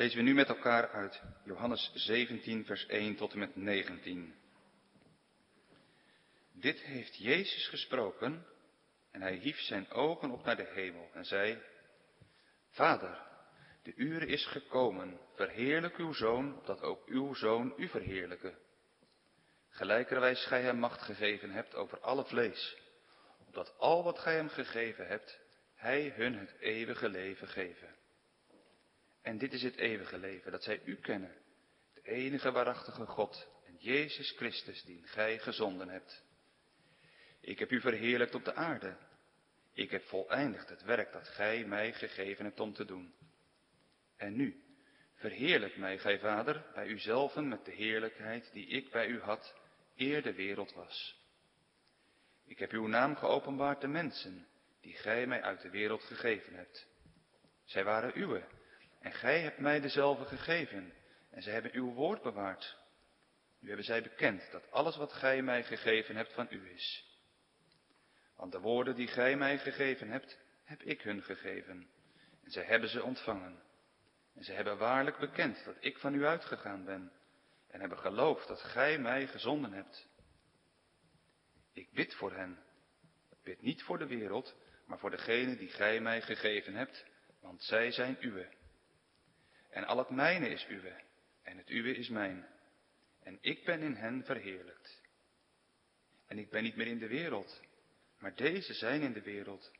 lezen we nu met elkaar uit Johannes 17, vers 1 tot en met 19. Dit heeft Jezus gesproken en hij hief zijn ogen op naar de hemel en zei, Vader, de uur is gekomen, verheerlijk uw zoon, opdat ook uw zoon u verheerlijke. Gelijkerwijs gij hem macht gegeven hebt over alle vlees, opdat al wat gij hem gegeven hebt, hij hun het eeuwige leven geven. En dit is het eeuwige leven, dat zij u kennen, de enige waarachtige God en Jezus Christus, die gij gezonden hebt. Ik heb u verheerlijkt op de aarde. Ik heb voleindigd het werk dat gij mij gegeven hebt om te doen. En nu, verheerlijk mij, gij Vader, bij uzelven met de heerlijkheid die ik bij u had, eer de wereld was. Ik heb uw naam geopenbaard de mensen, die gij mij uit de wereld gegeven hebt. Zij waren uwe, en gij hebt mij dezelfde gegeven, en zij hebben uw woord bewaard. Nu hebben zij bekend dat alles wat gij mij gegeven hebt van u is. Want de woorden die gij mij gegeven hebt, heb ik hun gegeven, en zij hebben ze ontvangen. En zij hebben waarlijk bekend dat ik van u uitgegaan ben, en hebben geloofd dat gij mij gezonden hebt. Ik bid voor hen. Ik bid niet voor de wereld, maar voor degene die gij mij gegeven hebt, want zij zijn uwe. En al het mijne is uwe, en het uwe is mijn. En ik ben in hen verheerlijkt. En ik ben niet meer in de wereld, maar deze zijn in de wereld.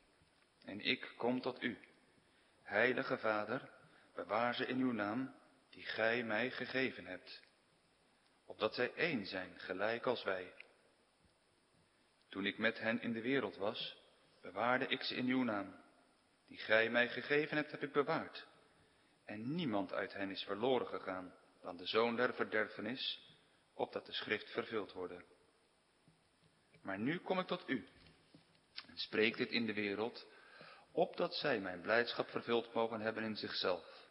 En ik kom tot u. Heilige Vader, bewaar ze in uw naam, die gij mij gegeven hebt. Opdat zij één zijn, gelijk als wij. Toen ik met hen in de wereld was, bewaarde ik ze in uw naam. Die gij mij gegeven hebt, heb ik bewaard. En niemand uit hen is verloren gegaan dan de zoon der verderfenis, opdat de schrift vervuld worden. Maar nu kom ik tot u en spreek dit in de wereld, opdat zij mijn blijdschap vervuld mogen hebben in zichzelf.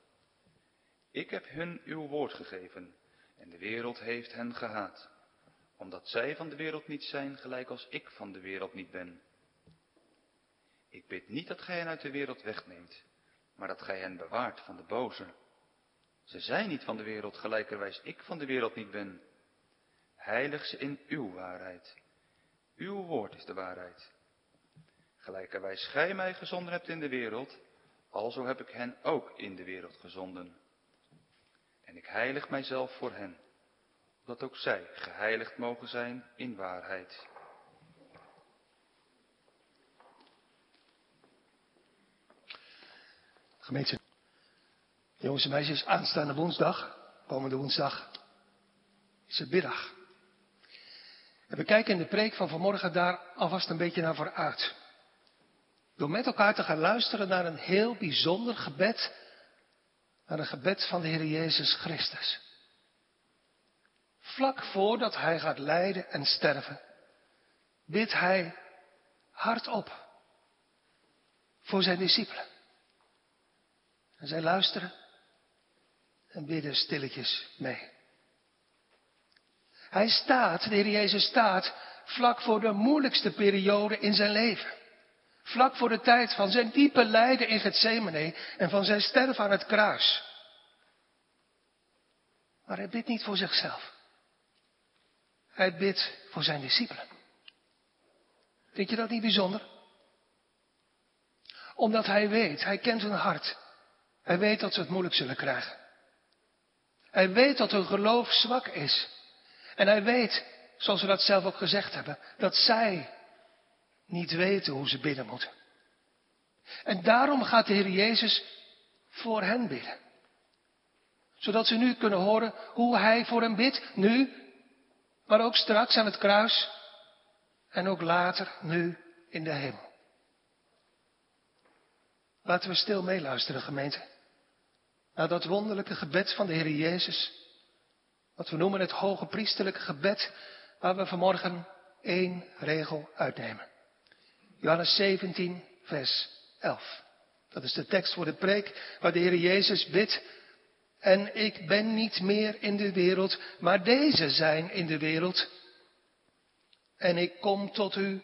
Ik heb hun uw woord gegeven en de wereld heeft hen gehaat, omdat zij van de wereld niet zijn, gelijk als ik van de wereld niet ben. Ik bid niet dat gij hen uit de wereld wegneemt, maar dat gij hen bewaart van de boze. Ze zijn niet van de wereld, gelijkerwijs ik van de wereld niet ben. Heilig ze in uw waarheid. Uw woord is de waarheid. Gelijkerwijs gij mij gezonden hebt in de wereld, alzo heb ik hen ook in de wereld gezonden. En ik heilig mijzelf voor hen, dat ook zij geheiligd mogen zijn in waarheid. Gemeente, jongens en meisjes, aanstaande woensdag, komende woensdag, is het middag. En we kijken in de preek van vanmorgen daar alvast een beetje naar vooruit. Door met elkaar te gaan luisteren naar een heel bijzonder gebed, naar een gebed van de Heer Jezus Christus. Vlak voordat hij gaat lijden en sterven, bidt hij hardop voor zijn discipelen. En zij luisteren en bidden stilletjes mee. Hij staat, de Heer Jezus staat, vlak voor de moeilijkste periode in zijn leven. Vlak voor de tijd van zijn diepe lijden in Gethsemane en van zijn sterven aan het kruis. Maar hij bidt niet voor zichzelf. Hij bidt voor zijn discipelen. Vind je dat niet bijzonder? Omdat hij weet, hij kent hun hart. Hij weet dat ze het moeilijk zullen krijgen. Hij weet dat hun geloof zwak is. En hij weet, zoals we dat zelf ook gezegd hebben, dat zij niet weten hoe ze bidden moeten. En daarom gaat de Heer Jezus voor hen bidden. Zodat ze nu kunnen horen hoe Hij voor hen bidt, nu, maar ook straks aan het kruis en ook later, nu, in de hemel. Laten we stil meeluisteren, gemeente. Naar dat wonderlijke gebed van de Heer Jezus. Wat we noemen het hoge priesterlijke gebed, waar we vanmorgen één regel uitnemen. Johannes 17, vers 11. Dat is de tekst voor de preek waar de Heer Jezus bidt. En ik ben niet meer in de wereld, maar deze zijn in de wereld. En ik kom tot u,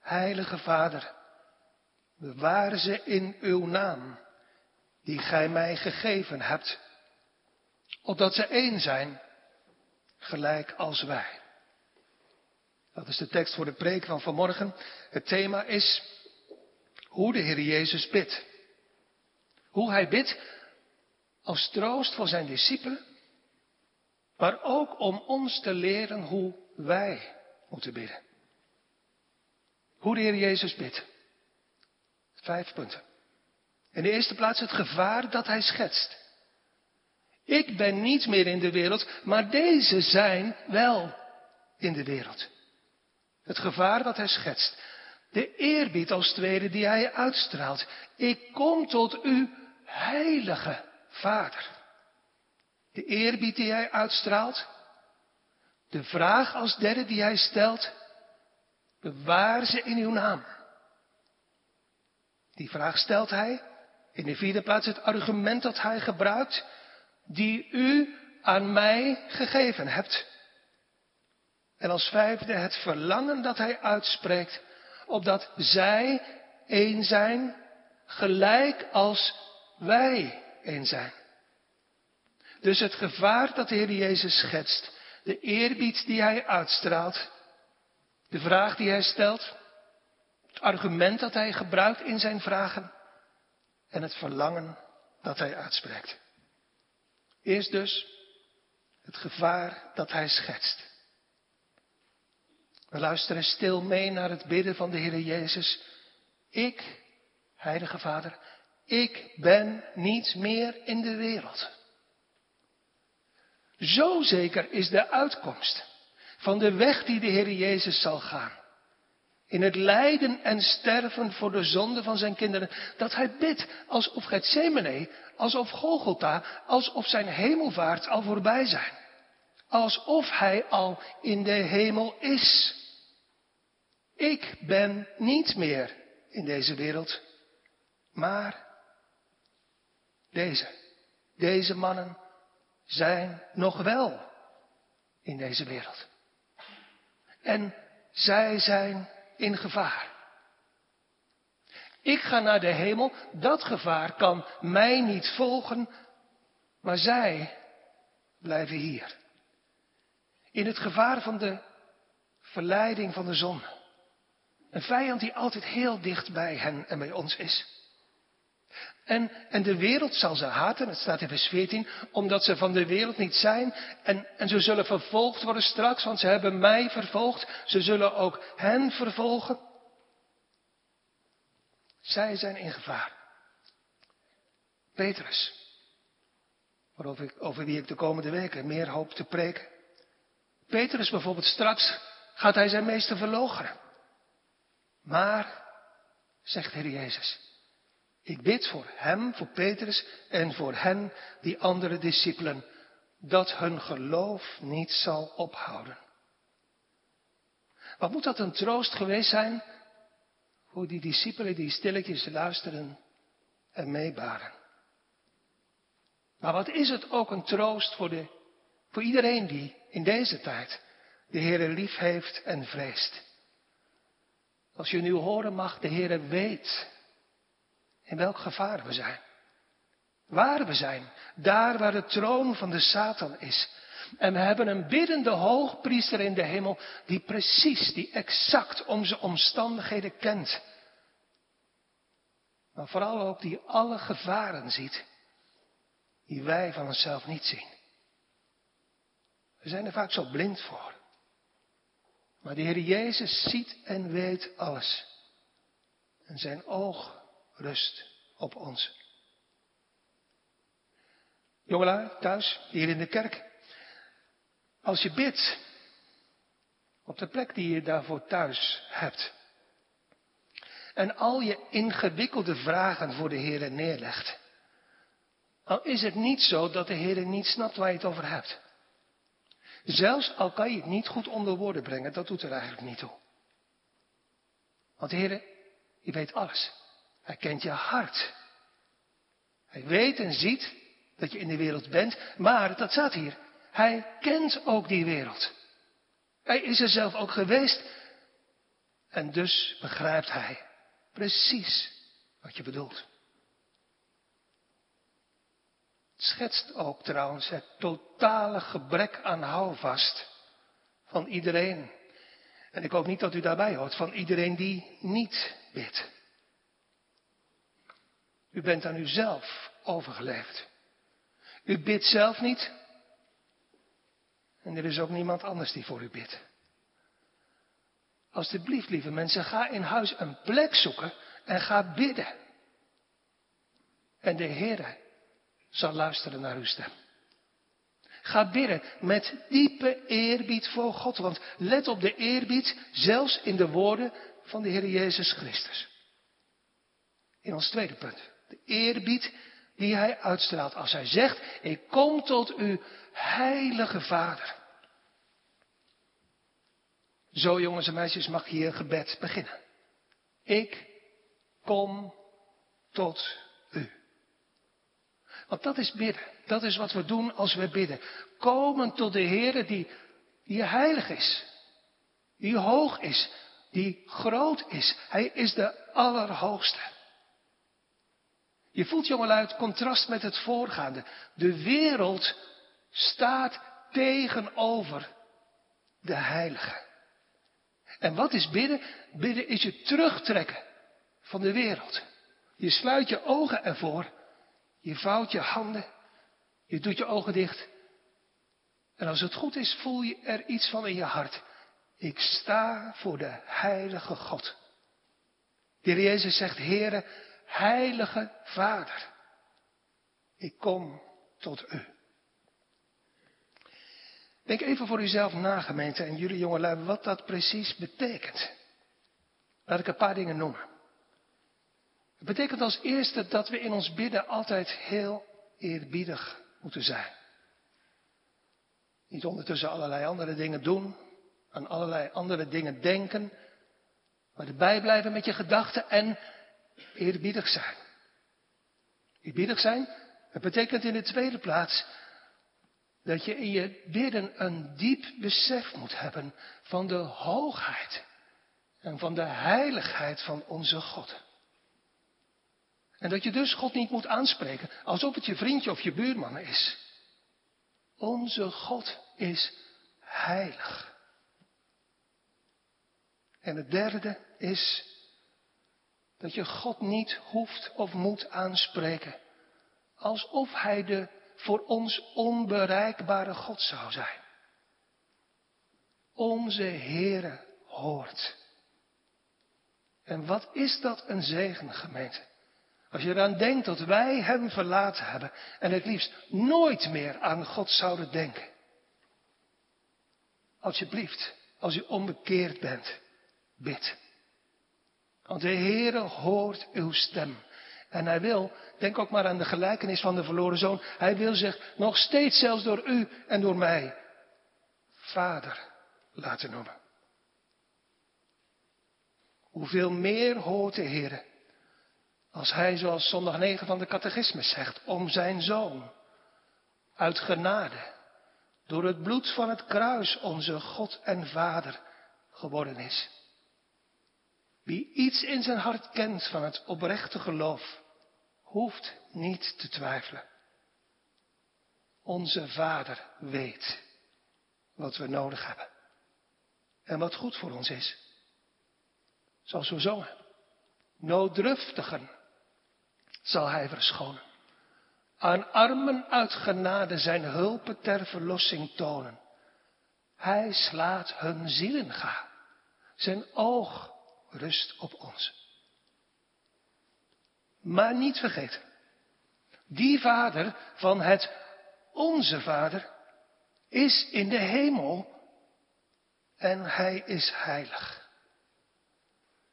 heilige Vader. Bewaar ze in uw naam, die gij mij gegeven hebt, Opdat ze één zijn, gelijk als wij. Dat is de tekst voor de preek van vanmorgen. Het thema is hoe de Heer Jezus bidt. Hoe hij bidt als troost voor zijn discipelen, maar ook om ons te leren hoe wij moeten bidden. Hoe de Heer Jezus bidt. Vijf punten. In de eerste plaats het gevaar dat hij schetst. Ik ben niet meer in de wereld, maar deze zijn wel in de wereld. Het gevaar dat hij schetst. De eerbied als tweede die hij uitstraalt. Ik kom tot u, heilige Vader. De eerbied die hij uitstraalt. De vraag als derde die hij stelt. Bewaar ze in uw naam. Die vraag stelt hij. In de vierde plaats het argument dat hij gebruikt. Die u aan mij gegeven hebt. En als vijfde het verlangen dat hij uitspreekt, opdat zij één zijn, gelijk als wij één zijn. Dus het gevaar dat de Heer Jezus schetst, de eerbied die hij uitstraalt, de vraag die hij stelt, argument dat hij gebruikt in zijn vragen en het verlangen dat hij uitspreekt. Eerst dus het gevaar dat hij schetst. We luisteren stil mee naar het bidden van de Heer Jezus. Ik, Heilige Vader, ik ben niet meer in de wereld. Zo zeker is de uitkomst van de weg die de Heer Jezus zal gaan. In het lijden en sterven voor de zonde van zijn kinderen. Dat hij bidt alsof Gethsemane, alsof Golgotha, alsof zijn hemelvaart al voorbij zijn. Alsof hij al in de hemel is. Ik ben niet meer in deze wereld, maar deze, deze mannen zijn nog wel in deze wereld. En zij zijn in gevaar. Ik ga naar de hemel, dat gevaar kan mij niet volgen, maar zij blijven hier. In het gevaar van de verleiding van de zon. Een vijand die altijd heel dicht bij hen en bij ons is. En, en de wereld zal ze haten, het staat in vers 14, omdat ze van de wereld niet zijn. En, en ze zullen vervolgd worden straks, want ze hebben mij vervolgd. Ze zullen ook hen vervolgen. Zij zijn in gevaar. Petrus, waarover ik, over wie ik de komende weken meer hoop te preken. Petrus bijvoorbeeld, straks gaat hij zijn meester verloochenen. Maar, zegt Heer Jezus, ik bid voor hem, voor Petrus en voor hen, die andere discipelen, dat hun geloof niet zal ophouden. Wat moet dat een troost geweest zijn voor die discipelen die stilletjes luisteren en meebaren. Maar wat is het ook een troost voor, de, voor iedereen die in deze tijd de Heer lief heeft en vreest. Als je nu horen mag, de Heere weet in welk gevaar we zijn. Waar we zijn. Daar waar de troon van de Satan is. En we hebben een biddende hoogpriester in de hemel die precies, die exact onze omstandigheden kent. Maar vooral ook die alle gevaren ziet die wij van onszelf niet zien. We zijn er vaak zo blind voor. Maar de Heer Jezus ziet en weet alles. En zijn oog rust op ons. Jongelui, thuis, hier in de kerk. Als je bidt, op de plek die je daarvoor thuis hebt. En al je ingewikkelde vragen voor de Heer neerlegt. Al is het niet zo dat de Heer niet snapt waar je het over hebt. Zelfs al kan je het niet goed onder woorden brengen, dat doet er eigenlijk niet toe. Want de Heer, je weet alles. Hij kent je hart. Hij weet en ziet dat je in de wereld bent, maar dat staat hier. Hij kent ook die wereld. Hij is er zelf ook geweest. En dus begrijpt hij precies wat je bedoelt. Het schetst ook trouwens het totale gebrek aan houvast van iedereen. En ik hoop niet dat u daarbij hoort, van iedereen die niet bidt. U bent aan uzelf overgeleverd. U bidt zelf niet. En er is ook niemand anders die voor u bidt. Alsjeblieft, lieve mensen, ga in huis een plek zoeken en ga bidden. En de Heer zal luisteren naar uw stem. Ga bidden met diepe eerbied voor God. Want let op de eerbied, zelfs in de woorden van de Heer Jezus Christus. In ons tweede punt. De eerbied die hij uitstraalt als hij zegt, ik kom tot u, heilige Vader. Zo jongens en meisjes mag hier gebed beginnen. Ik kom tot u. Want dat is bidden. Dat is wat we doen als we bidden. Komen tot de Heer die, die heilig is. Die hoog is. Die groot is. Hij is de Allerhoogste. Je voelt jongelui het contrast met het voorgaande. De wereld staat tegenover de heilige. En wat is bidden? Bidden is je terugtrekken van de wereld. Je sluit je ogen ervoor. Je vouwt je handen. Je doet je ogen dicht. En als het goed is, voel je er iets van in je hart. Ik sta voor de heilige God. De Heer Jezus zegt, Heere, heilige Vader, ik kom tot u. Denk even voor uzelf na, gemeente, en jullie jongelui, wat dat precies betekent. Laat ik een paar dingen noemen. Het betekent als eerste dat we in ons bidden altijd heel eerbiedig moeten zijn. Niet ondertussen allerlei andere dingen doen, aan allerlei andere dingen denken, maar erbij blijven met je gedachten en eerbiedig zijn. Eerbiedig zijn, dat betekent in de tweede plaats dat je in je bidden een diep besef moet hebben van de hoogheid en van de heiligheid van onze God. En dat je dus God niet moet aanspreken alsof het je vriendje of je buurman is. Onze God is heilig. En het derde is dat je God niet hoeft of moet aanspreken alsof Hij de voor ons onbereikbare God zou zijn. Onze Heere hoort. En wat is dat een zegen, gemeente? Als je eraan denkt dat wij Hem verlaten hebben en het liefst nooit meer aan God zouden denken. Alsjeblieft, als u onbekeerd bent, bid. Want de Heere hoort uw stem. En hij wil, denk ook maar aan de gelijkenis van de verloren zoon, hij wil zich nog steeds zelfs door u en door mij vader laten noemen. Hoeveel meer hoort de Heer als hij, zoals zondag 9 van de catechismus zegt, om zijn zoon uit genade door het bloed van het kruis onze God en Vader geworden is. Wie iets in zijn hart kent van het oprechte geloof, hoeft niet te twijfelen. Onze Vader weet wat we nodig hebben en wat goed voor ons is. Zoals we zongen. Nooddruftigen zal Hij verschonen. Aan armen uit genade zijn hulpen ter verlossing tonen. Hij slaat hun zielen ga. Zijn oog rust op ons. Maar niet vergeten, die vader van het onze vader is in de hemel en hij is heilig.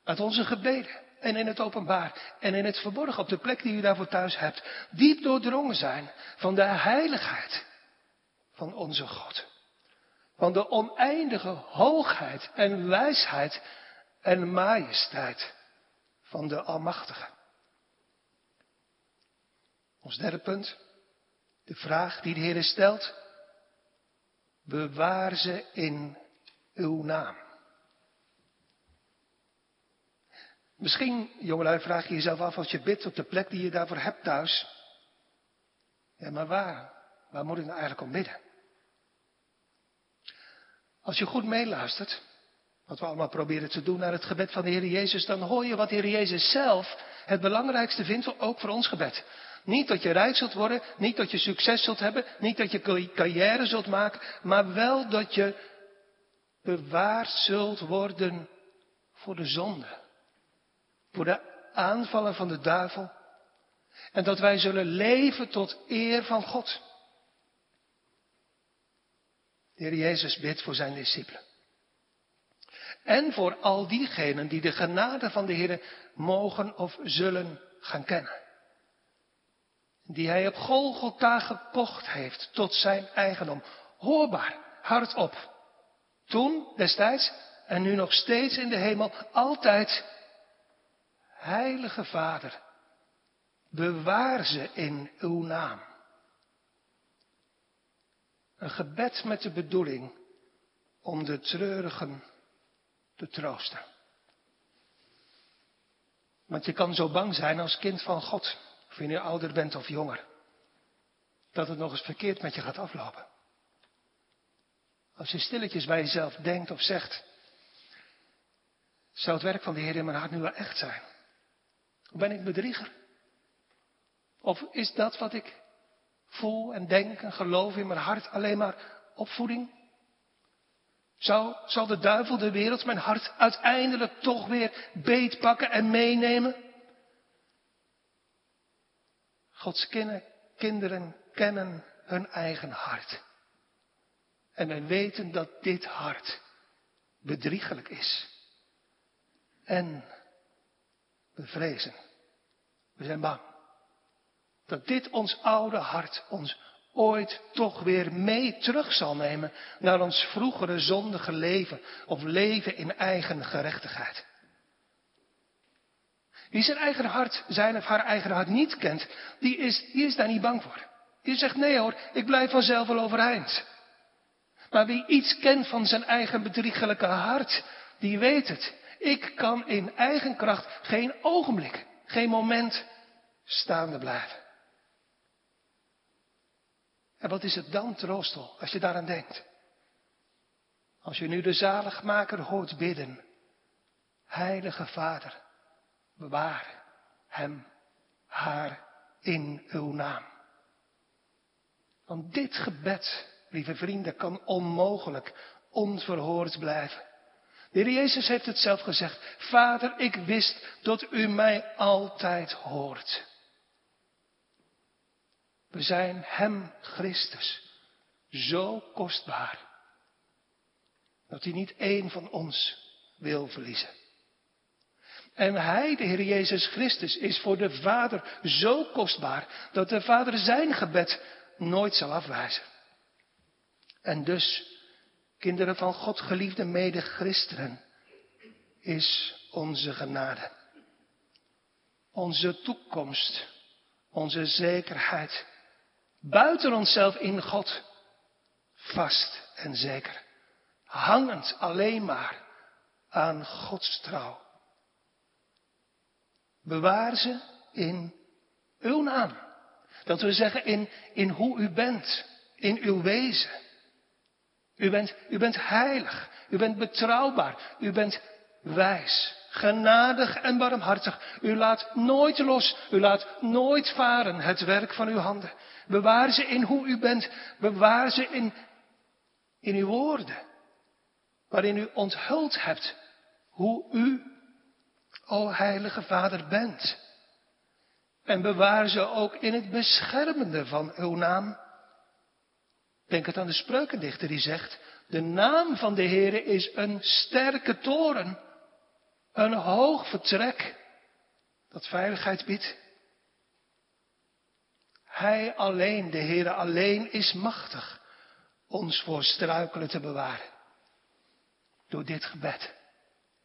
Uit onze gebeden en in het openbaar en in het verborgen op de plek die u daarvoor thuis hebt, diep doordrongen zijn van de heiligheid van onze God. Van de oneindige hoogheid en wijsheid en majesteit van de Almachtige. Ons derde punt, de vraag die de Heer stelt, bewaar ze in uw naam. Misschien, jongelui, vraag je jezelf af als je bidt op de plek die je daarvoor hebt thuis. Ja, maar waar? Waar moet ik nou eigenlijk om bidden? Als je goed meeluistert, wat we allemaal proberen te doen naar het gebed van de Heer Jezus, dan hoor je wat de Heer Jezus zelf het belangrijkste vindt, ook voor ons gebed. Niet dat je rijk zult worden, niet dat je succes zult hebben, niet dat je carrière zult maken, maar wel dat je bewaard zult worden voor de zonde. Voor de aanvallen van de duivel. En dat wij zullen leven tot eer van God. De Heer Jezus bidt voor zijn discipelen. En voor al diegenen die de genade van de Heer mogen of zullen gaan kennen. Die hij op Golgotha gekocht heeft tot zijn eigendom. Hoorbaar, hardop. Toen, destijds, en nu nog steeds in de hemel, altijd. Heilige Vader, bewaar ze in uw naam. Een gebed met de bedoeling om de treurigen te troosten. Want je kan zo bang zijn als kind van God, of je nu ouder bent of jonger, dat het nog eens verkeerd met je gaat aflopen. Als je stilletjes bij jezelf denkt of zegt, zou het werk van de Heer in mijn hart nu wel echt zijn? Of ben ik bedrieger? Of is dat wat ik voel en denk en geloof in mijn hart alleen maar opvoeding? Zou, zal de duivel de wereld mijn hart uiteindelijk toch weer beetpakken en meenemen? Gods kinderen kennen hun eigen hart. En wij weten dat dit hart bedriegelijk is. En we vrezen. We zijn bang. Dat dit ons oude hart ons ooit toch weer mee terug zal nemen naar ons vroegere zondige leven of leven in eigen gerechtigheid. Wie zijn eigen hart, zijn of haar eigen hart niet kent, die is, die is daar niet bang voor. Die zegt nee hoor, ik blijf vanzelf wel overeind. Maar wie iets kent van zijn eigen bedriegelijke hart, die weet het. Ik kan in eigen kracht geen ogenblik, geen moment staande blijven. En wat is het dan, troostel, als je daaraan denkt? Als je nu de zaligmaker hoort bidden, Heilige Vader, bewaar hem, haar in uw naam. Want dit gebed, lieve vrienden, kan onmogelijk onverhoord blijven. De Heer Jezus heeft het zelf gezegd. Vader, ik wist dat u mij altijd hoort. We zijn Hem, Christus, zo kostbaar. Dat hij niet één van ons wil verliezen. En Hij, de Heer Jezus Christus, is voor de Vader zo kostbaar dat de Vader zijn gebed nooit zal afwijzen. En dus, kinderen van God, geliefde mede-christenen, is onze genade. Onze toekomst, onze zekerheid, buiten onszelf in God, vast en zeker, hangend alleen maar aan Gods trouw. Bewaar ze in uw naam. Dat we zeggen in, in hoe u bent, in uw wezen. U bent, u bent heilig, u bent betrouwbaar, u bent wijs, genadig en barmhartig. U laat nooit los, u laat nooit varen het werk van uw handen. Bewaar ze in hoe u bent, bewaar ze in, in uw woorden, waarin u onthuld hebt hoe u, o heilige Vader, bent. En bewaar ze ook in het beschermende van uw naam. Denk het aan de spreukendichter die zegt, de naam van de Heere is een sterke toren, een hoog vertrek dat veiligheid biedt. Hij alleen, de Heere alleen, is machtig ons voor struikelen te bewaren. Door dit gebed.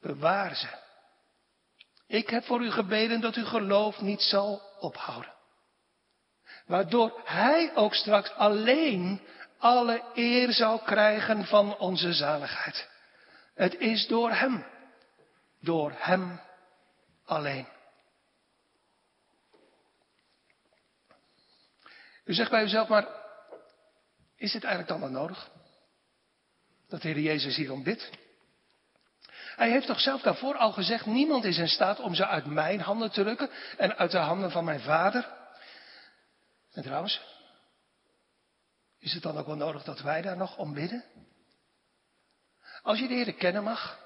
Bewaar ze. Ik heb voor u gebeden dat uw geloof niet zal ophouden. Waardoor Hij ook straks alleen alle eer zal krijgen van onze zaligheid. Het is door Hem. Door Hem alleen. U zegt bij uzelf, maar is dit eigenlijk dan wel nodig? Dat de Heer Jezus hierom bidt? Hij heeft toch zelf daarvoor al gezegd, niemand is in staat om ze uit mijn handen te rukken en uit de handen van mijn vader. En trouwens, is het dan ook wel nodig dat wij daar nog om bidden? Als je de Heer kennen mag,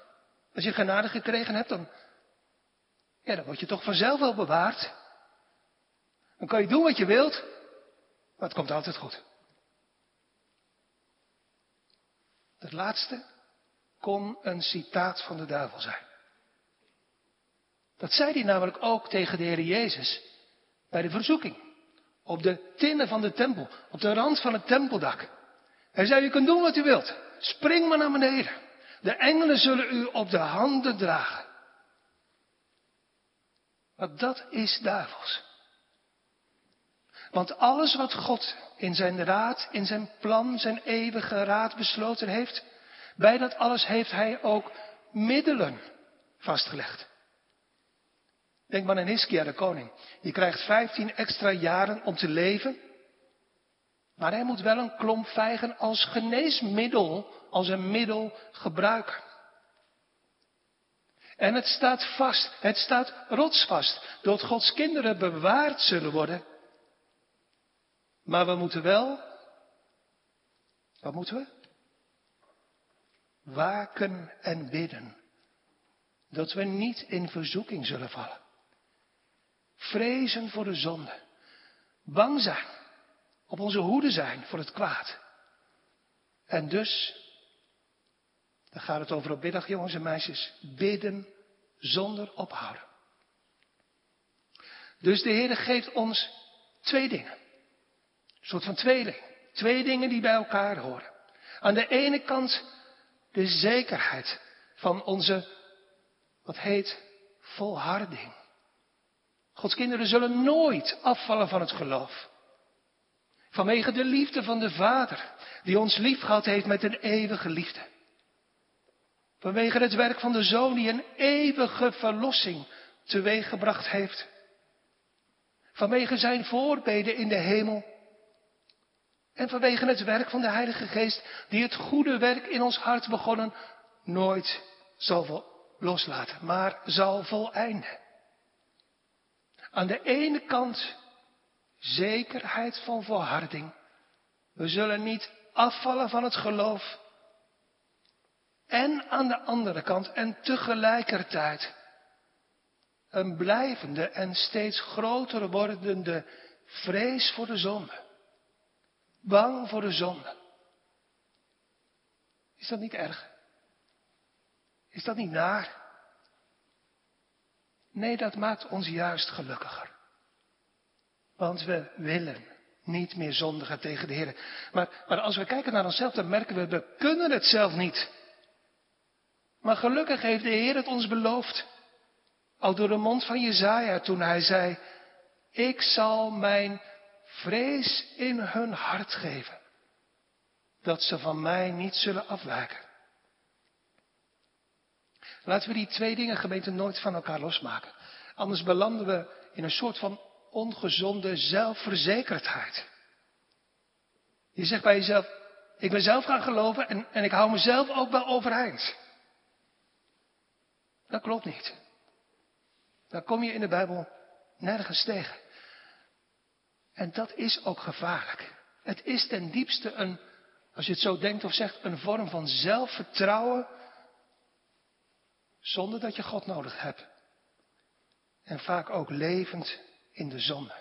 als je genade gekregen hebt, dan, ja, dan word je toch vanzelf wel bewaard. Dan kan je doen wat je wilt, maar het komt altijd goed. Het laatste kon een citaat van de duivel zijn. Dat zei hij namelijk ook tegen de Heer Jezus bij de verzoeking. Op de tinnen van de tempel, op de rand van het tempeldak. Hij zei, u kunt doen wat u wilt. Spring maar naar beneden. De engelen zullen u op de handen dragen. Maar dat is duivels. Want alles wat God in zijn raad, in zijn plan, zijn eeuwige raad besloten heeft, bij dat alles heeft hij ook middelen vastgelegd. Denk maar aan Hiskia, de koning. Die krijgt 15 extra jaren om te leven. Maar hij moet wel een klomp vijgen als geneesmiddel, als een middel gebruiken. En het staat vast, het staat rotsvast, dat Gods kinderen bewaard zullen worden. Maar we moeten wel, wat moeten we? Waken en bidden, dat we niet in verzoeking zullen vallen. Vrezen voor de zonde. Bang zijn. Op onze hoede zijn voor het kwaad. En dus, dan gaat het over op middag, jongens en meisjes, bidden zonder ophouden. Dus de Heer geeft ons twee dingen. Een soort van tweeling. Twee dingen die bij elkaar horen. Aan de ene kant de zekerheid van onze, wat heet, volharding. Gods kinderen zullen nooit afvallen van het geloof. Vanwege de liefde van de Vader, die ons lief gehad heeft met een eeuwige liefde. Vanwege het werk van de Zoon, die een eeuwige verlossing teweeggebracht heeft. Vanwege zijn voorbeden in de hemel. En vanwege het werk van de Heilige Geest, die het goede werk in ons hart begonnen, nooit zal loslaten, maar zal voleinden. Aan de ene kant zekerheid van volharding. We zullen niet afvallen van het geloof. En aan de andere kant en tegelijkertijd een blijvende en steeds groter wordende vrees voor de zonde. Bang voor de zonde. Is dat niet erg? Is dat niet naar? Nee, dat maakt ons juist gelukkiger. Want we willen niet meer zondigen tegen de Heer. Maar, maar als we kijken naar onszelf, dan merken we, we kunnen het zelf niet. Maar gelukkig heeft de Heer het ons beloofd. Al door de mond van Jezaja toen hij zei, ik zal mijn vrees in hun hart geven. Dat ze van mij niet zullen afwijken. Laten we die twee dingen, gemeente, nooit van elkaar losmaken. Anders belanden we in een soort van ongezonde zelfverzekerdheid. Je zegt bij jezelf, ik ben zelf gaan geloven en, en ik hou mezelf ook wel overeind. Dat klopt niet. Daar kom je in de Bijbel nergens tegen. En dat is ook gevaarlijk. Het is ten diepste een, als je het zo denkt of zegt, een vorm van zelfvertrouwen zonder dat je God nodig hebt. En vaak ook levend in de zonde.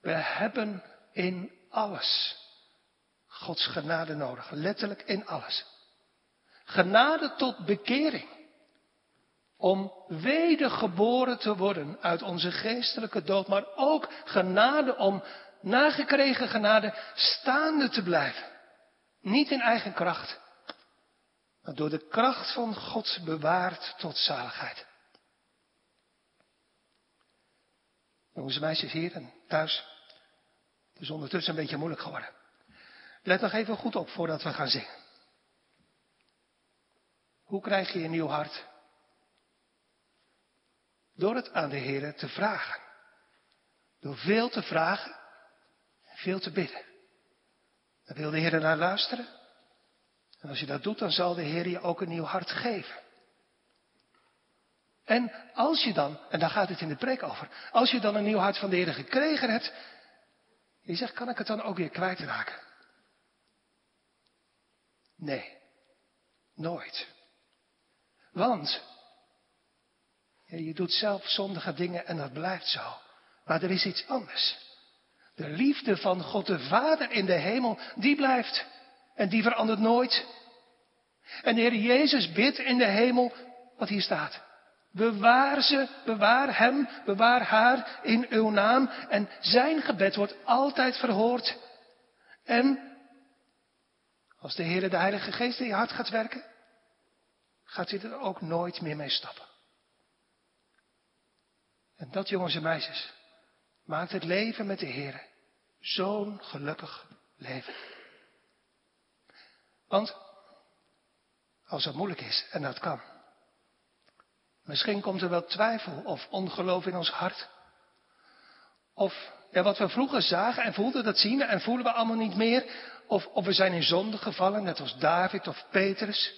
We hebben in alles Gods genade nodig. Letterlijk in alles. Genade tot bekering. Om wedergeboren te worden uit onze geestelijke dood. Maar ook genade om nagekregen genade staande te blijven. Niet in eigen kracht maar door de kracht van God bewaard tot zaligheid. Jongens en meisjes hier en thuis, het is ondertussen een beetje moeilijk geworden. Let nog even goed op voordat we gaan zingen. Hoe krijg je een nieuw hart? Door het aan de Heer te vragen. Door veel te vragen veel te bidden. Dan wil de Heer naar luisteren. En als je dat doet, dan zal de Heer je ook een nieuw hart geven. En als je dan, en daar gaat het in de preek over, als je dan een nieuw hart van de Heer gekregen hebt, je zegt, kan ik het dan ook weer kwijtraken? Nee, nooit. Want je doet zelf zondige dingen en dat blijft zo. Maar er is iets anders. De liefde van God de Vader in de hemel, die blijft. En die verandert nooit. En de Heer Jezus bidt in de hemel wat hier staat. Bewaar ze, bewaar hem, bewaar haar in uw naam. En zijn gebed wordt altijd verhoord. En als de Heer de Heilige Geest in je hart gaat werken, gaat hij er ook nooit meer mee stappen. En dat, jongens en meisjes, maakt het leven met de Heer zo'n gelukkig leven. Want als het moeilijk is, en dat kan, misschien komt er wel twijfel of ongeloof in ons hart. Of ja, wat we vroeger zagen en voelden, dat zien we en voelen we allemaal niet meer. Of, of we zijn in zonde gevallen, net als David of Petrus.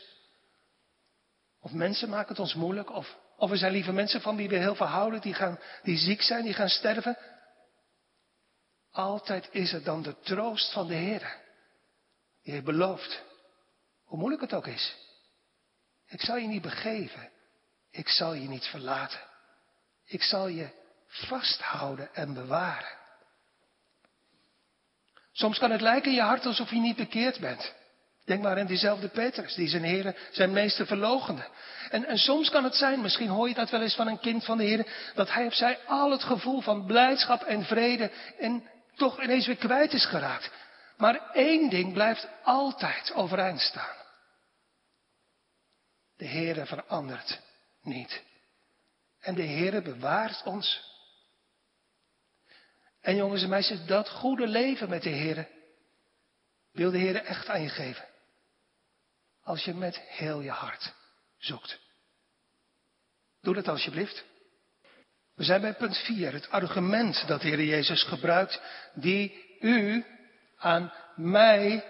Of mensen maken het ons moeilijk. Of, of we zijn lieve mensen van wie we heel veel houden, die, gaan, die ziek zijn, die gaan sterven. Altijd is het dan de troost van de Heer. Die heeft beloofd, hoe moeilijk het ook is. Ik zal je niet begeven. Ik zal je niet verlaten. Ik zal je vasthouden en bewaren. Soms kan het lijken in je hart alsof je niet bekeerd bent. Denk maar aan diezelfde Petrus, die zijn heren, zijn meester verlogende. En, en soms kan het zijn, misschien hoor je dat wel eens van een kind van de Heer, dat hij of zij al het gevoel van blijdschap en vrede en toch ineens weer kwijt is geraakt. Maar één ding blijft altijd overeind staan. De Heere verandert niet. En de Heere bewaart ons. En jongens en meisjes, dat goede leven met de Heere wil de Heere echt aan je geven. Als je met heel je hart zoekt. Doe dat alsjeblieft. We zijn bij punt 4, het argument dat de Heer Jezus gebruikt, die u aan mij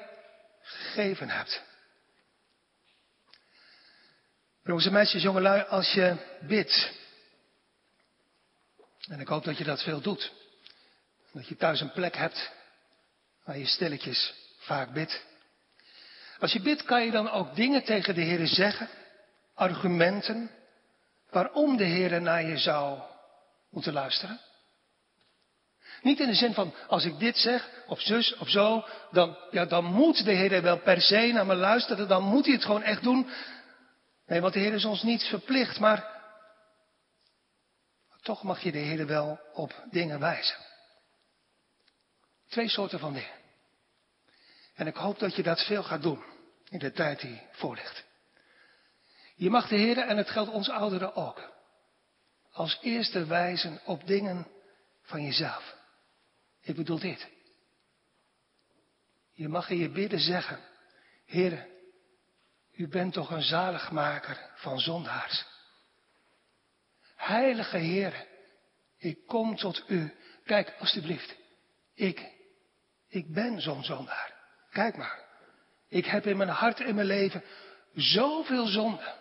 gegeven hebt. Jongens en meisjes, jongelui, als je bidt, en ik hoop dat je dat veel doet, dat je thuis een plek hebt waar je stilletjes vaak bidt. Als je bidt, kan je dan ook dingen tegen de Heer zeggen, argumenten, waarom de Heer naar je zou moeten luisteren. Niet in de zin van, als ik dit zeg, of zus, of zo, dan, ja, dan moet de Heer wel per se naar me luisteren, dan moet hij het gewoon echt doen. Nee, want de Heer is ons niets verplicht, maar toch mag je de Heer wel op dingen wijzen. Twee soorten van dingen. En ik hoop dat je dat veel gaat doen in de tijd die voor ligt. Je mag de Heer, en het geldt ons ouderen ook, als eerste wijzen op dingen van jezelf. Ik bedoel dit. Je mag in je bidden zeggen, Heer, u bent toch een zaligmaker van zondaars. Heilige Heer, ik kom tot u. Kijk, alstublieft, ik, ik ben zo'n zondaar. Kijk maar, ik heb in mijn hart en mijn leven zoveel zonde.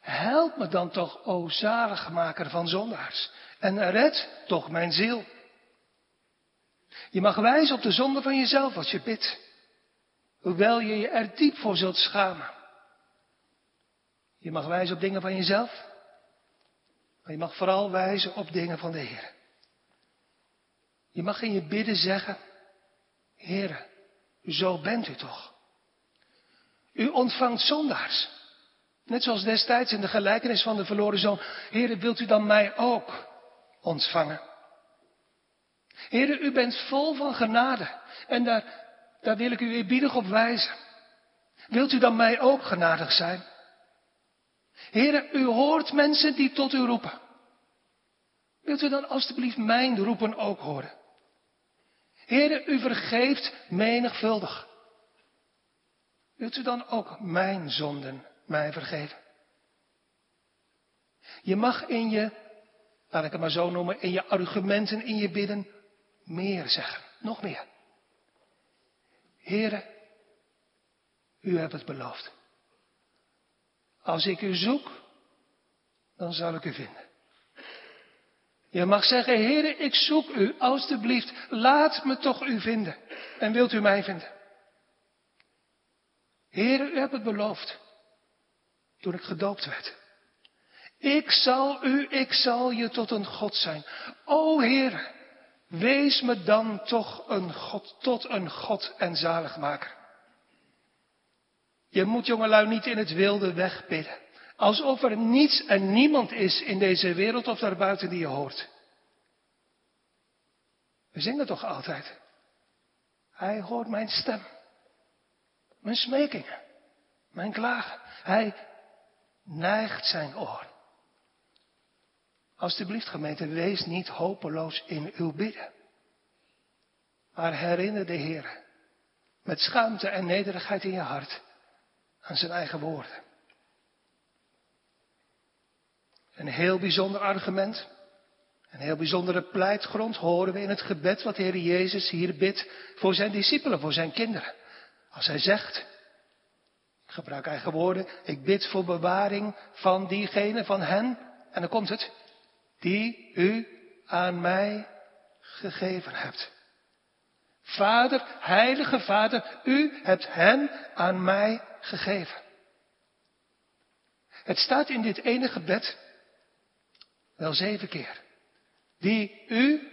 Help me dan toch, o zaligmaker van zondaars. En red toch mijn ziel. Je mag wijzen op de zonde van jezelf als je bidt. Hoewel je je er diep voor zult schamen. Je mag wijzen op dingen van jezelf. Maar je mag vooral wijzen op dingen van de Heer. Je mag in je bidden zeggen, Heer, zo bent u toch. U ontvangt zondaars. Net zoals destijds in de gelijkenis van de verloren zoon. Heere, wilt u dan mij ook ontvangen? Heere, u bent vol van genade. En daar, daar wil ik u eerbiedig op wijzen. Wilt u dan mij ook genadig zijn? Heere, u hoort mensen die tot u roepen. Wilt u dan alstublieft mijn roepen ook horen? Heere, u vergeeft menigvuldig. Wilt u dan ook mijn zonden mij vergeven? Je mag in je, laat ik het maar zo noemen, in je argumenten, in je bidden meer zeggen. Nog meer. Heere, u hebt het beloofd. Als ik u zoek, dan zal ik u vinden. Je mag zeggen, Heere, ik zoek u, alstublieft, laat me toch u vinden. En wilt u mij vinden? Heere, u hebt het beloofd. Toen ik gedoopt werd. Ik zal u, ik zal je tot een God zijn. O Heere, wees me dan toch een God, tot een God en zaligmaker. Je moet jongelui niet in het wilde wegbidden. Alsof er niets en niemand is in deze wereld of daarbuiten die je hoort. We zingen toch altijd. Hij hoort mijn stem. Mijn smekingen. Mijn klagen. Hij neigt zijn oor. Alsjeblieft gemeente, wees niet hopeloos in uw bidden. Maar herinner de Heer met schaamte en nederigheid in je hart aan zijn eigen woorden. Een heel bijzonder argument, een heel bijzondere pleitgrond horen we in het gebed wat de Heer Jezus hier bidt voor zijn discipelen, voor zijn kinderen. Als hij zegt, ik gebruik eigen woorden, ik bid voor bewaring van diegene, van hen, en dan komt het, die u aan mij gegeven hebt. Vader, heilige Vader, u hebt hen aan mij gegeven. Het staat in dit ene gebed wel zeven keer. Die u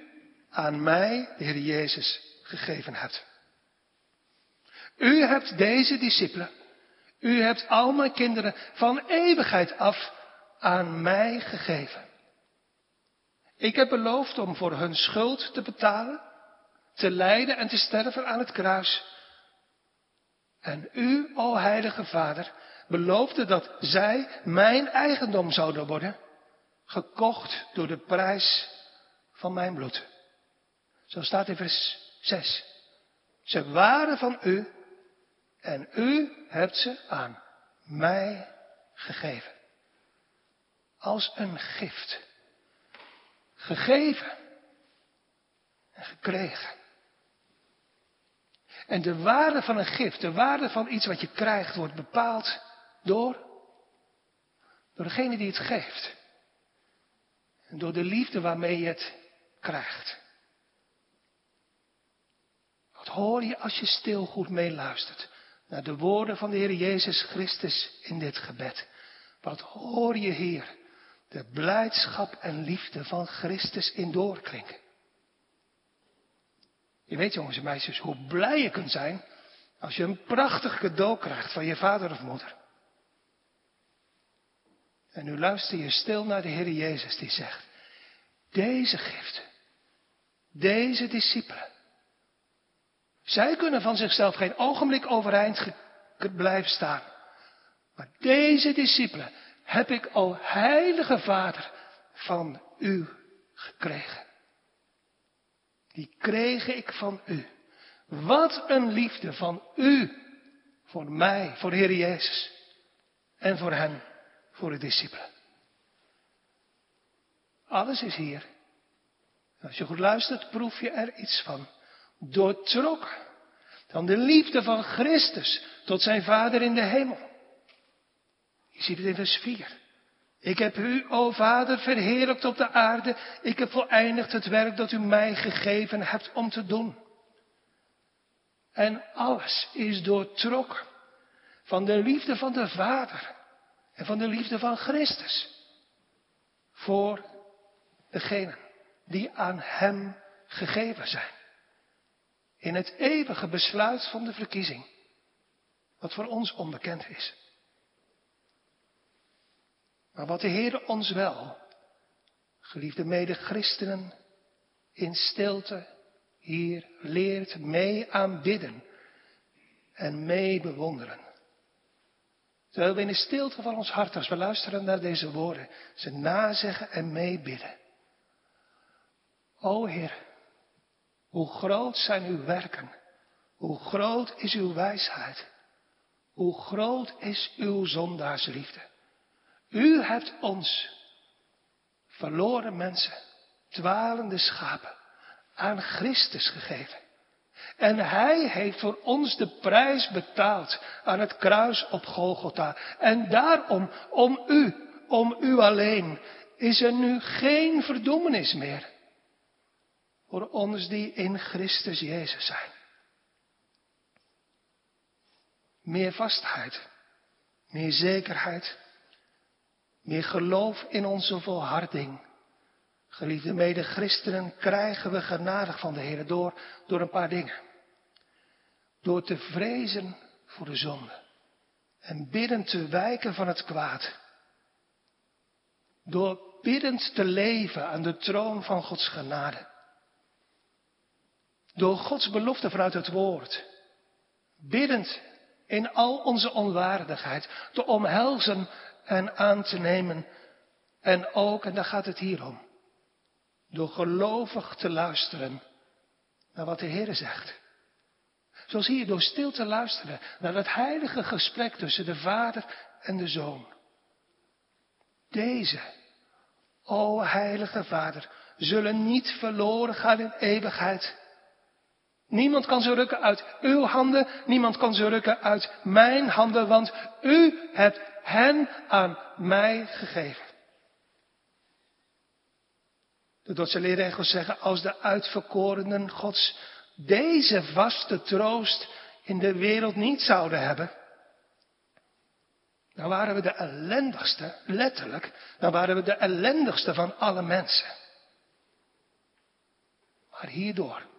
aan mij, de Heer Jezus, gegeven hebt. U hebt deze discipelen, u hebt al mijn kinderen van eeuwigheid af aan mij gegeven. Ik heb beloofd om voor hun schuld te betalen, te lijden en te sterven aan het kruis. En u, o heilige Vader, beloofde dat zij mijn eigendom zouden worden, gekocht door de prijs van mijn bloed. Zo staat in vers 6. Ze waren van u en u hebt ze aan mij gegeven. Als een gift. Gegeven en gekregen. En de waarde van een gift, de waarde van iets wat je krijgt, wordt bepaald door, door degene die het geeft. En door de liefde waarmee je het krijgt. Wat hoor je als je stil goed meeluistert naar de woorden van de Heer Jezus Christus in dit gebed? Wat hoor je hier? De blijdschap en liefde van Christus in doorklinken. Je weet jongens en meisjes hoe blij je kunt zijn als je een prachtig cadeau krijgt van je vader of moeder. En nu luister je stil naar de Heer Jezus die zegt, deze gift, deze discipelen, zij kunnen van zichzelf geen ogenblik overeind blijven staan. Maar deze discipelen heb ik, o heilige Vader, van u gekregen. Die kreeg ik van u. Wat een liefde van u voor mij, voor de Heer Jezus en voor hen, voor de discipelen. Alles is hier. Als je goed luistert, proef je er iets van. Doortrokken van de liefde van Christus tot zijn Vader in de hemel. Je ziet het in vers 4. Ik heb u, o Vader, verheerlijkt op de aarde. Ik heb voleindigd het werk dat u mij gegeven hebt om te doen. En alles is doortrokken van de liefde van de Vader en van de liefde van Christus. Voor degenen die aan Hem gegeven zijn. In het eeuwige besluit van de verkiezing, wat voor ons onbekend is. Maar wat de Heer ons wel, geliefde mede-christenen, in stilte hier leert mee aanbidden en mee bewonderen. Terwijl we in de stilte van ons hart, als we luisteren naar deze woorden, ze nazeggen en meebidden. O Heer, hoe groot zijn uw werken, hoe groot is uw wijsheid, hoe groot is uw zondaarsliefde. U hebt ons, verloren mensen, dwalende schapen, aan Christus gegeven. En hij heeft voor ons de prijs betaald aan het kruis op Golgotha. En daarom, om u, om u alleen, is er nu geen verdoemenis meer. Voor ons die in Christus Jezus zijn. Meer vastheid, meer zekerheid, meer geloof in onze volharding. Geliefde mede christenen, krijgen we genadig van de Heer door, door een paar dingen. Door te vrezen voor de zonde. En biddend te wijken van het kwaad. Door biddend te leven aan de troon van Gods genade. Door Gods belofte vanuit het woord. Biddend in al onze onwaardigheid te omhelzen en aan te nemen. En ook, en daar gaat het hier om, door gelovig te luisteren naar wat de Heer zegt. Zoals hier, door stil te luisteren naar het heilige gesprek tussen de Vader en de Zoon. Deze, o heilige Vader, zullen niet verloren gaan in eeuwigheid. Niemand kan ze rukken uit uw handen, niemand kan ze rukken uit mijn handen, want u hebt hen aan mij gegeven. De Dordtse leerregels zeggen, als de uitverkorenen Gods deze vaste troost in de wereld niet zouden hebben, dan waren we de ellendigste, letterlijk, dan waren we de ellendigste van alle mensen. Maar hierdoor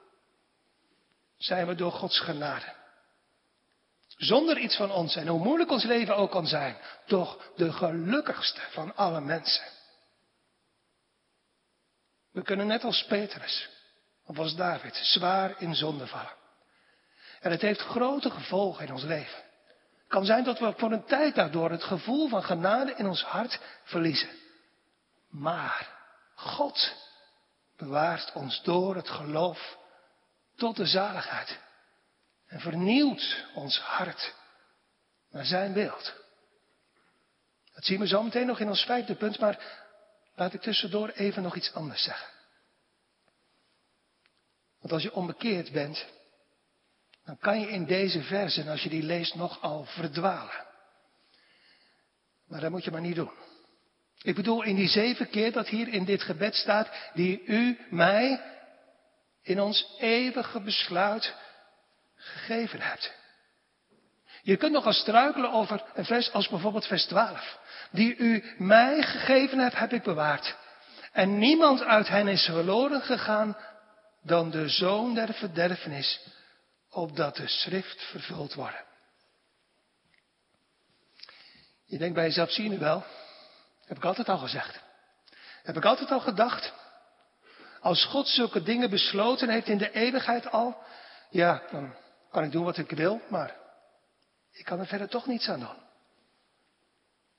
zijn we door Gods genade. Zonder iets van ons en hoe moeilijk ons leven ook kan zijn, toch de gelukkigste van alle mensen. We kunnen net als Petrus, of als David, zwaar in zonde vallen. En het heeft grote gevolgen in ons leven. Het kan zijn dat we voor een tijd daardoor het gevoel van genade in ons hart verliezen. Maar God bewaart ons door het geloof tot de zaligheid. En vernieuwt ons hart naar zijn beeld. Dat zien we zo meteen nog in ons vijfde punt, maar laat ik tussendoor even nog iets anders zeggen. Want als je onbekeerd bent, dan kan je in deze versen, als je die leest, nogal verdwalen. Maar dat moet je maar niet doen. Ik bedoel, in die zeven keer dat hier in dit gebed staat, die u mij in ons eeuwige besluit gegeven hebt. Je kunt nog eens struikelen over een vers als bijvoorbeeld vers 12. Die u mij gegeven hebt, heb ik bewaard. En niemand uit hen is verloren gegaan dan de zoon der verderfenis, opdat de schrift vervuld wordt. Je denkt bij jezelf, zie je nu wel, heb ik altijd al gezegd. Heb ik altijd al gedacht. Als God zulke dingen besloten heeft in de eeuwigheid al, ja, dan kan ik doen wat ik wil, maar ik kan er verder toch niets aan doen.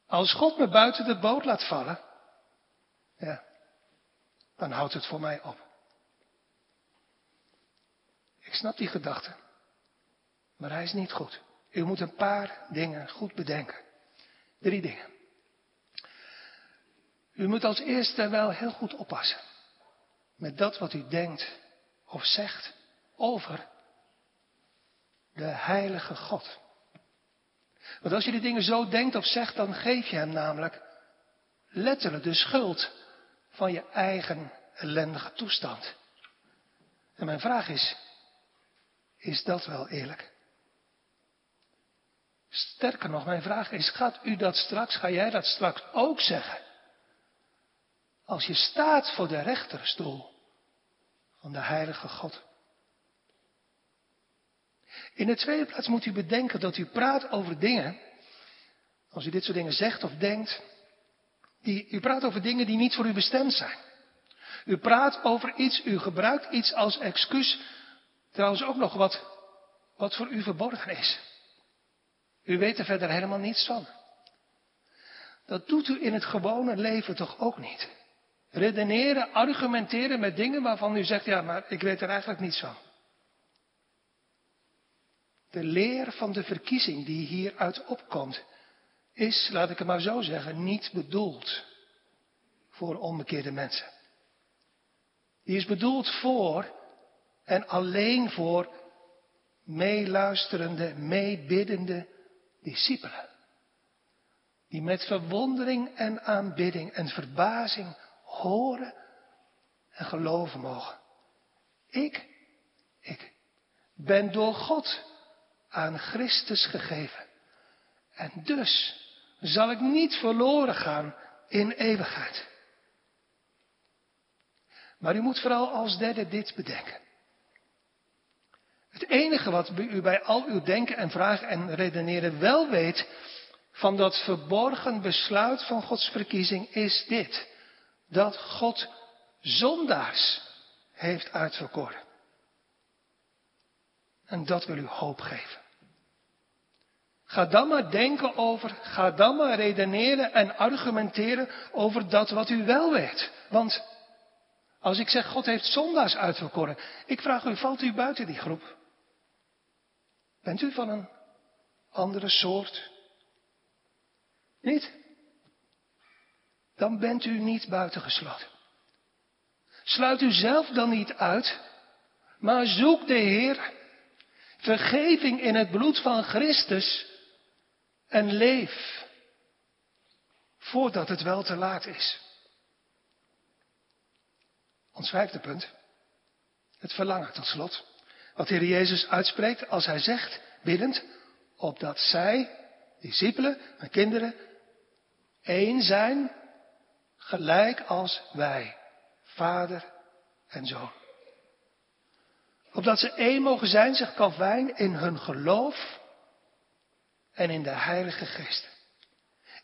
Als God me buiten de boot laat vallen, ja, dan houdt het voor mij op. Ik snap die gedachte, maar hij is niet goed. U moet een paar dingen goed bedenken. Drie dingen. U moet als eerste wel heel goed oppassen met dat wat u denkt of zegt over de heilige God. Want als je die dingen zo denkt of zegt, dan geef je hem namelijk letterlijk de schuld van je eigen ellendige toestand. En mijn vraag is, is dat wel eerlijk? Sterker nog, mijn vraag is, gaat u dat straks, ga jij dat straks ook zeggen? Als je staat voor de rechterstoel van de heilige God. In de tweede plaats moet u bedenken dat u praat over dingen, als u dit soort dingen zegt of denkt, die, u praat over dingen die niet voor u bestemd zijn. U praat over iets, u gebruikt iets als excuus, trouwens ook nog wat, wat voor u verborgen is. U weet er verder helemaal niets van. Dat doet u in het gewone leven toch ook niet. Redeneren, argumenteren met dingen waarvan u zegt, ja, maar ik weet er eigenlijk niets van. De leer van de verkiezing die hieruit opkomt, is, laat ik het maar zo zeggen, niet bedoeld voor onbekeerde mensen. Die is bedoeld voor en alleen voor meeluisterende, meebiddende discipelen. Die met verwondering en aanbidding en verbazing horen en geloven mogen. Ik, ik ben door God aan Christus gegeven. En dus zal ik niet verloren gaan in eeuwigheid. Maar u moet vooral als derde dit bedenken. Het enige wat u bij al uw denken en vragen en redeneren wel weet van dat verborgen besluit van Gods verkiezing is dit. Dat God zondaars heeft uitverkoren. En dat wil u hoop geven. Ga dan maar denken over, ga dan maar redeneren en argumenteren over dat wat u wel weet. Want als ik zeg God heeft zondaars uitverkoren, ik vraag u, valt u buiten die groep? Bent u van een andere soort? Niet? Dan bent u niet buitengesloten. Sluit u zelf dan niet uit, maar zoek de Heer, vergeving in het bloed van Christus en leef voordat het wel te laat is. Ons vijfde punt. Het verlangen tot slot. Wat de Heer Jezus uitspreekt als hij zegt, biddend, opdat zij, discipelen en kinderen, één zijn, gelijk als wij, vader en zoon. Opdat ze één mogen zijn, zegt Calvijn, in hun geloof en in de Heilige Geest.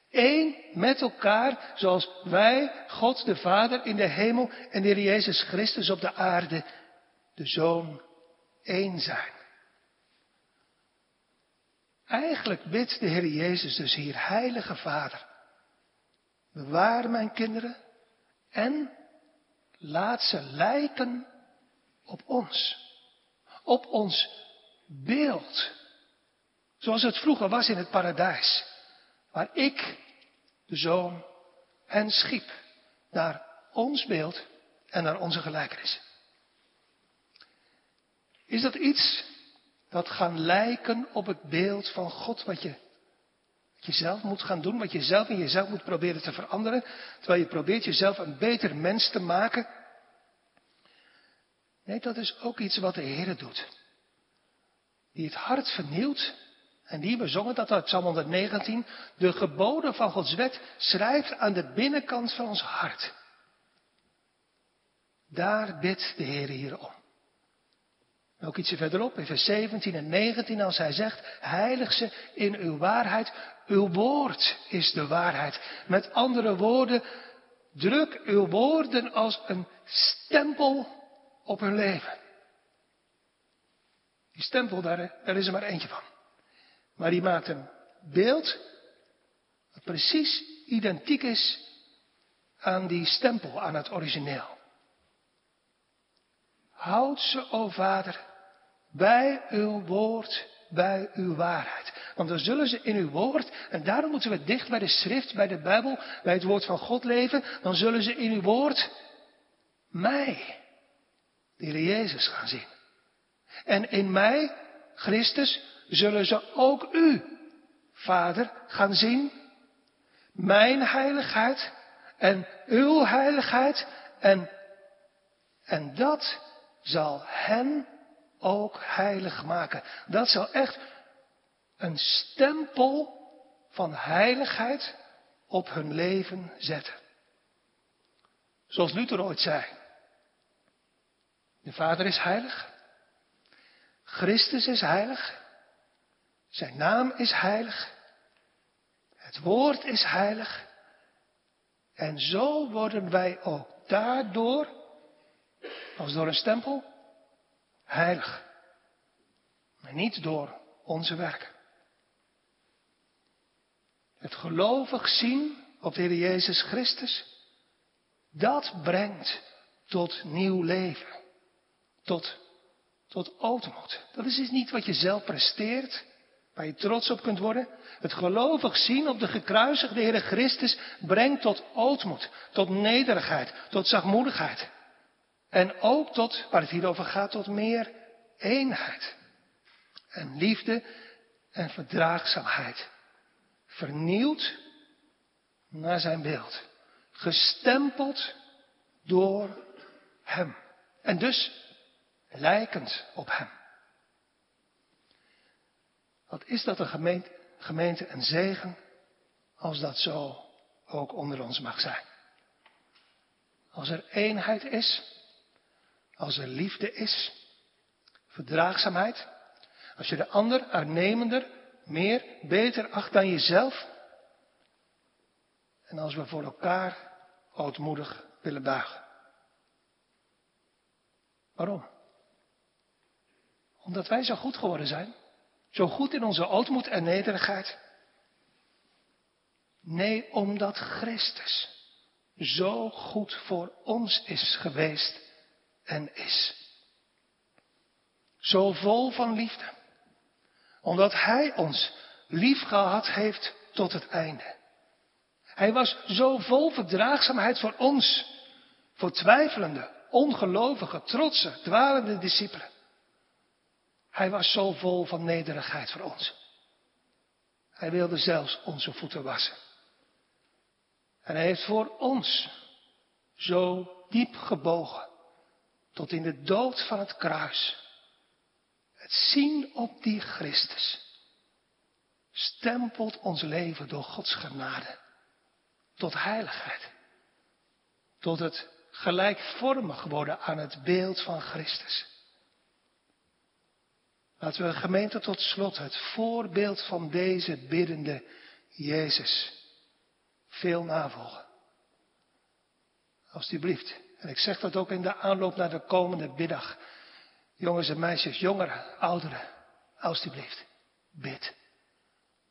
Eén met elkaar, zoals wij, God de Vader in de hemel en de Heer Jezus Christus op de aarde, de Zoon, één zijn. Eigenlijk bidt de Heer Jezus dus hier, Heilige Vader, bewaar mijn kinderen en laat ze lijken op ons, op ons beeld Zoals het vroeger was in het paradijs. Waar ik, de zoon, hen schiep. Naar ons beeld en naar onze gelijkenis. Is dat iets dat gaan lijken op het beeld van God wat je, wat je zelf moet gaan doen, wat je zelf in jezelf moet proberen te veranderen, terwijl je probeert jezelf een beter mens te maken? Nee, dat is ook iets wat de Heer doet. Die het hart vernieuwt en die, we zongen dat uit Psalm 119, de geboden van Gods wet schrijft aan de binnenkant van ons hart. Daar bidt de Heer hier om. Ook ietsje verderop, in vers 17 en 19, als hij zegt, heilig ze in uw waarheid, uw woord is de waarheid. Met andere woorden, druk uw woorden als een stempel op hun leven. Die stempel, daar, daar is er maar eentje van. Maar die maakt een beeld dat precies identiek is aan die stempel, aan het origineel. Houd ze, o Vader, bij uw woord, bij uw waarheid. Want dan zullen ze in uw woord, en daarom moeten we dicht bij de schrift, bij de Bijbel, bij het woord van God leven, dan zullen ze in uw woord mij, de Heer Jezus, gaan zien. En in mij, Christus, zullen ze ook u, Vader, gaan zien. Mijn heiligheid en uw heiligheid en, en dat zal hen ook heilig maken. Dat zal echt een stempel van heiligheid op hun leven zetten. Zoals Luther ooit zei. De Vader is heilig. Christus is heilig. Zijn naam is heilig. Het woord is heilig. En zo worden wij ook daardoor, als door een stempel, heilig. Maar niet door onze werken. Het gelovig zien op de Heer Jezus Christus, dat brengt tot nieuw leven. Tot, tot automoed. Dat is dus niet wat je zelf presteert waar je trots op kunt worden. Het gelovig zien op de gekruisigde Heer Christus brengt tot ootmoed, tot nederigheid, tot zachtmoedigheid. En ook tot, waar het hier over gaat, tot meer eenheid. en liefde en verdraagzaamheid. Vernieuwd naar zijn beeld. Gestempeld door hem. En dus lijkend op hem. Wat is dat een gemeente, gemeente een zegen als dat zo ook onder ons mag zijn. Als er eenheid is, als er liefde is, verdraagzaamheid, als je de ander uitnemender, meer, beter acht dan jezelf, en als we voor elkaar ootmoedig willen buigen. Waarom? Omdat wij zo goed geworden zijn, zo goed in onze ootmoed en nederigheid. Nee, omdat Christus zo goed voor ons is geweest en is. Zo vol van liefde. Omdat Hij ons lief gehad heeft tot het einde. Hij was zo vol verdraagzaamheid voor ons. Voor twijfelende, ongelovige, trotse, dwalende discipelen. Hij was zo vol van nederigheid voor ons. Hij wilde zelfs onze voeten wassen. En hij heeft voor ons zo diep gebogen tot in de dood van het kruis. Het zien op die Christus stempelt ons leven door Gods genade tot heiligheid. Tot het gelijkvormig worden aan het beeld van Christus. Laten we gemeente tot slot het voorbeeld van deze biddende Jezus veel navolgen. Alsjeblieft. En ik zeg dat ook in de aanloop naar de komende middag. Jongens en meisjes, jongeren, ouderen, alsjeblieft. Bid.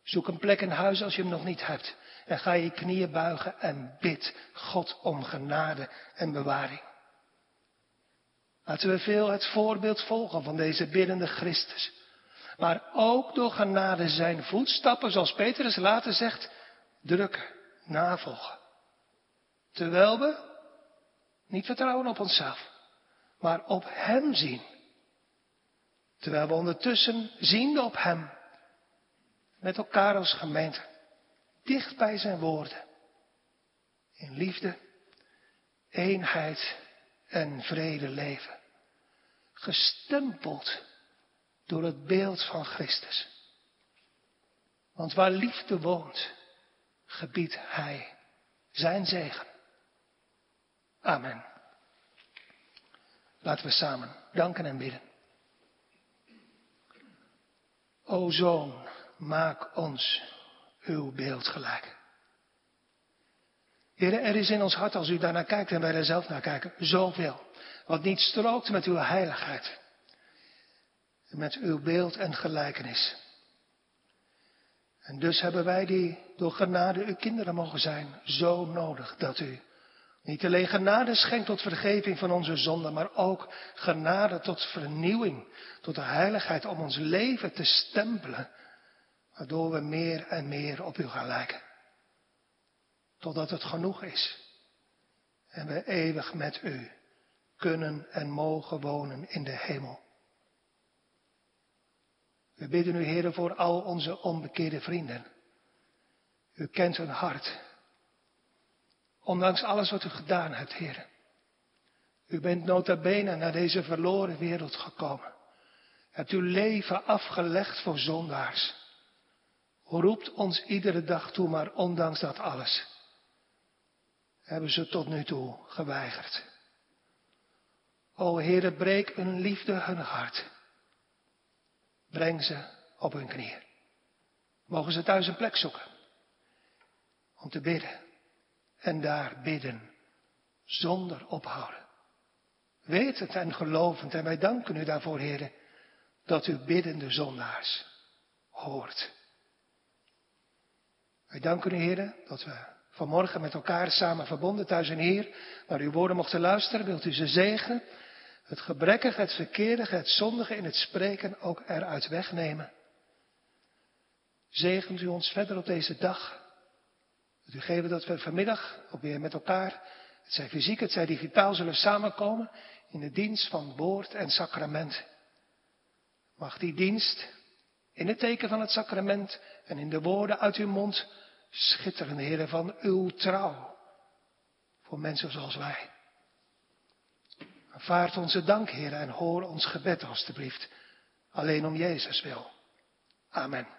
Zoek een plek in huis als je hem nog niet hebt. En ga je knieën buigen en bid God om genade en bewaring. Laten we veel het voorbeeld volgen van deze biddende Christus. Maar ook door genade zijn voetstappen, zoals Petrus later zegt, drukken navolgen. Terwijl we niet vertrouwen op onszelf, maar op Hem zien. Terwijl we ondertussen ziende op Hem, met elkaar als gemeente, dicht bij Zijn woorden, in liefde, eenheid en vrede leven. Gestempeld door het beeld van Christus. Want waar liefde woont, gebiedt Hij zijn zegen. Amen. Laten we samen danken en bidden. O Zoon, maak ons uw beeld gelijk. Heer, er is in ons hart, als u daarnaar kijkt en wij er zelf naar kijken, zoveel. Wat niet strookt met uw heiligheid. Met uw beeld en gelijkenis. En dus hebben wij die door genade uw kinderen mogen zijn, zo nodig dat u niet alleen genade schenkt tot vergeving van onze zonden, maar ook genade tot vernieuwing, tot de heiligheid om ons leven te stempelen, waardoor we meer en meer op u gaan lijken. Totdat het genoeg is en we eeuwig met u kunnen en mogen wonen in de hemel. We bidden u, Heer, voor al onze onbekeerde vrienden. U kent hun hart. Ondanks alles wat u gedaan hebt, Heer. U bent nota bene naar deze verloren wereld gekomen. Hebt uw leven afgelegd voor zondaars. Roept ons iedere dag toe, maar ondanks dat alles hebben ze tot nu toe geweigerd. O Heere, breek een liefde hun hart. Breng ze op hun knieën. Mogen ze thuis een plek zoeken. Om te bidden. En daar bidden. Zonder ophouden. Wetend en gelovend. En wij danken u daarvoor, heren. Dat u biddende zondaars hoort. Wij danken u, heren, dat we vanmorgen met elkaar samen verbonden thuis en hier naar uw woorden mochten luisteren. Wilt u ze zegenen? het gebrekkige, het verkeerde, het zondige in het spreken ook eruit wegnemen. Zegent u ons verder op deze dag. U geven dat we vanmiddag ook weer met elkaar, het zij fysiek, het zij digitaal, zullen samenkomen in de dienst van woord en sacrament. Mag die dienst In het teken van het sacrament en in de woorden uit uw mond, schitterende Heer, van uw trouw voor mensen zoals wij. Vaart onze dank, Heer, en hoor ons gebed alstublieft. Alleen om Jezus wil. Amen.